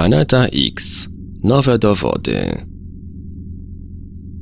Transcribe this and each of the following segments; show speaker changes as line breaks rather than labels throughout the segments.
Planeta X. Nowe dowody.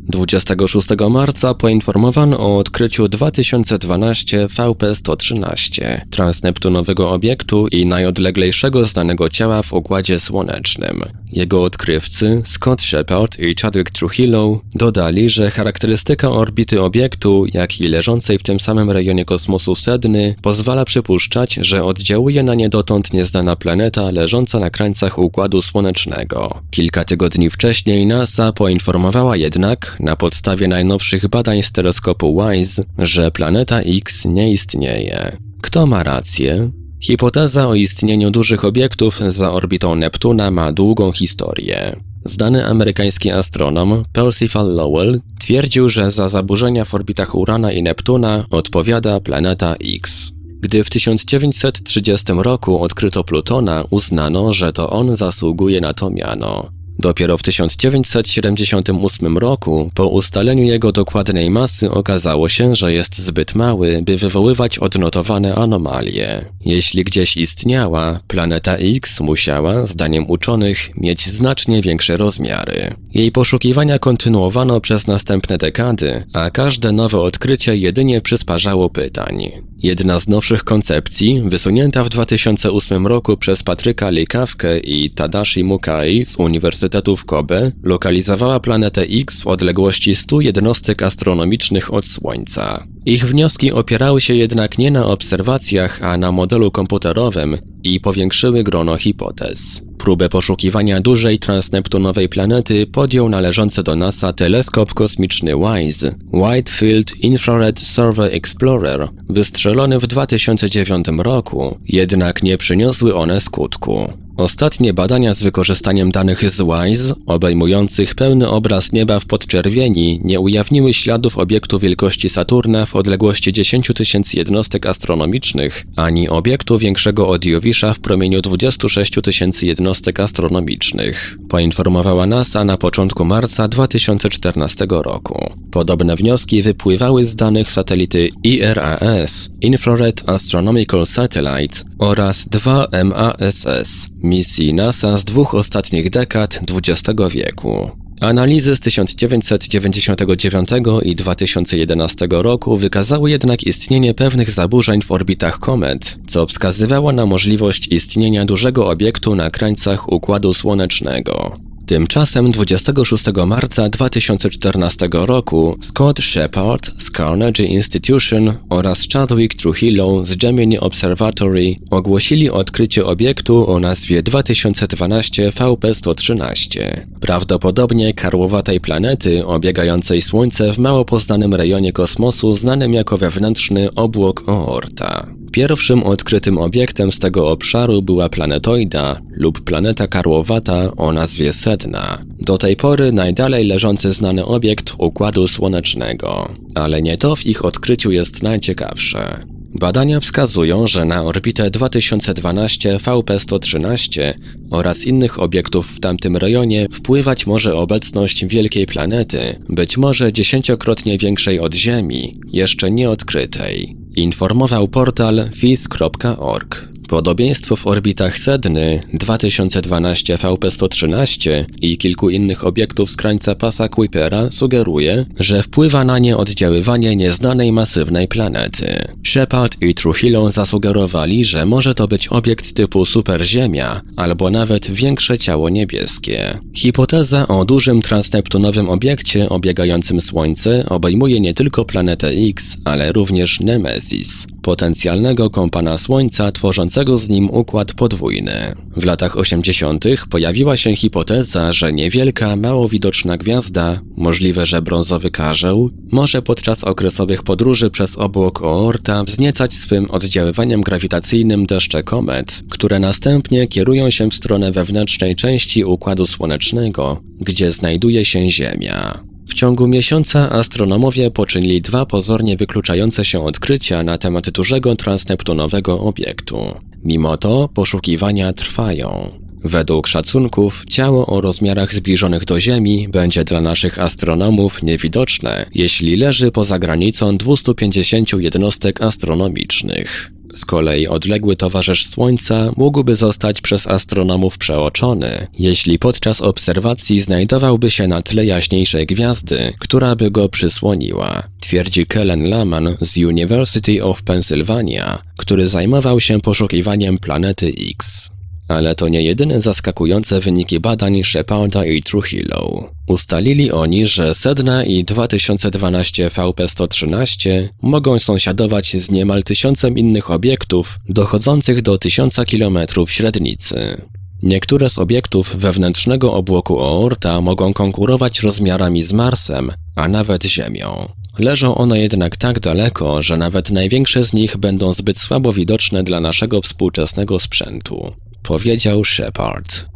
26 marca poinformowano o odkryciu 2012 VP-113, transneptunowego obiektu i najodleglejszego znanego ciała w Układzie Słonecznym. Jego odkrywcy, Scott Shepard i Chadwick Trujillo, dodali, że charakterystyka orbity obiektu, jak i leżącej w tym samym rejonie kosmosu Sedny, pozwala przypuszczać, że oddziałuje na nie dotąd nieznana planeta leżąca na krańcach Układu Słonecznego. Kilka tygodni wcześniej NASA poinformowała jednak, na podstawie najnowszych badań z teleskopu WISE, że planeta X nie istnieje. Kto ma rację? Hipoteza o istnieniu dużych obiektów za orbitą Neptuna ma długą historię. Znany amerykański astronom Percival Lowell twierdził, że za zaburzenia w orbitach Urana i Neptuna odpowiada planeta X. Gdy w 1930 roku odkryto Plutona, uznano, że to on zasługuje na to miano. Dopiero w 1978 roku, po ustaleniu jego dokładnej masy, okazało się, że jest zbyt mały, by wywoływać odnotowane anomalie. Jeśli gdzieś istniała, planeta X musiała, zdaniem uczonych, mieć znacznie większe rozmiary. Jej poszukiwania kontynuowano przez następne dekady, a każde nowe odkrycie jedynie przysparzało pytań. Jedna z nowszych koncepcji, wysunięta w 2008 roku przez Patryka Likawkę i Tadashi Mukai z Uniwersytetu w Kobe, lokalizowała planetę X w odległości 100 jednostek astronomicznych od Słońca. Ich wnioski opierały się jednak nie na obserwacjach, a na modelu komputerowym i powiększyły grono hipotez. Próbę poszukiwania dużej transneptunowej planety podjął należący do NASA teleskop kosmiczny WISE, Wide Field Infrared Survey Explorer, wystrzelony w 2009 roku, jednak nie przyniosły one skutku. Ostatnie badania z wykorzystaniem danych z WISE, obejmujących pełny obraz nieba w podczerwieni, nie ujawniły śladów obiektu wielkości Saturna w odległości 10 tysięcy jednostek astronomicznych, ani obiektu większego od Jowisza w promieniu 26 tysięcy jednostek astronomicznych, poinformowała NASA na początku marca 2014 roku. Podobne wnioski wypływały z danych satelity IRAS, Infrared Astronomical Satellite oraz 2MASS, misji NASA z dwóch ostatnich dekad XX wieku. Analizy z 1999 i 2011 roku wykazały jednak istnienie pewnych zaburzeń w orbitach komet, co wskazywało na możliwość istnienia dużego obiektu na krańcach Układu Słonecznego. Tymczasem 26 marca 2014 roku Scott Shepard z Carnegie Institution oraz Chadwick Trujillo z Gemini Observatory ogłosili odkrycie obiektu o nazwie 2012 VP-113. Prawdopodobnie karłowatej planety obiegającej Słońce w mało poznanym rejonie kosmosu znanym jako wewnętrzny obłok Oorta. Pierwszym odkrytym obiektem z tego obszaru była planetoida lub planeta karłowata o nazwie Sedna. Do tej pory najdalej leżący znany obiekt Układu Słonecznego. Ale nie to w ich odkryciu jest najciekawsze. Badania wskazują, że na orbitę 2012 VP-113 oraz innych obiektów w tamtym rejonie wpływać może obecność wielkiej planety, być może dziesięciokrotnie większej od Ziemi, jeszcze nieodkrytej informował portal fis.org. Podobieństwo w orbitach Sedny 2012 VP113 i kilku innych obiektów z krańca pasa Kuipera sugeruje, że wpływa na nie oddziaływanie nieznanej masywnej planety. Shepard i Trujillo zasugerowali, że może to być obiekt typu superziemia albo nawet większe ciało niebieskie. Hipoteza o dużym transneptunowym obiekcie obiegającym Słońce obejmuje nie tylko planetę X, ale również Nemesis, potencjalnego kompana Słońca tworzącego z nim układ podwójny. W latach 80. pojawiła się hipoteza, że niewielka, mało widoczna gwiazda, możliwe, że brązowy karzeł, może podczas okresowych podróży przez obłok Oorta wzniecać swym oddziaływaniem grawitacyjnym deszcze komet, które następnie kierują się w stronę wewnętrznej części Układu Słonecznego, gdzie znajduje się Ziemia. Ciągu miesiąca astronomowie poczynili dwa pozornie wykluczające się odkrycia na temat dużego transneptunowego obiektu. Mimo to poszukiwania trwają. Według szacunków ciało o rozmiarach zbliżonych do Ziemi będzie dla naszych astronomów niewidoczne, jeśli leży poza granicą 250 jednostek astronomicznych. Z kolei odległy towarzysz Słońca mógłby zostać przez astronomów przeoczony, jeśli podczas obserwacji znajdowałby się na tle jaśniejszej gwiazdy, która by go przysłoniła, twierdzi Kellen Laman z University of Pennsylvania, który zajmował się poszukiwaniem planety X. Ale to nie jedyne zaskakujące wyniki badań Sheparda i Trujillo. Ustalili oni, że Sedna i 2012 VP-113 mogą sąsiadować z niemal tysiącem innych obiektów dochodzących do tysiąca kilometrów średnicy. Niektóre z obiektów wewnętrznego obłoku Oorta mogą konkurować rozmiarami z Marsem, a nawet Ziemią. Leżą one jednak tak daleko, że nawet największe z nich będą zbyt słabo widoczne dla naszego współczesnego sprzętu powiedział Shepard.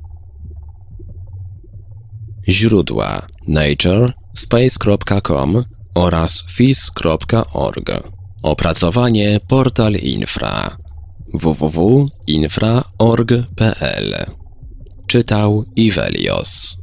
Źródła Nature, space.com oraz fis.org. Opracowanie Portal Infra www.infra.org.pl Czytał Ivelios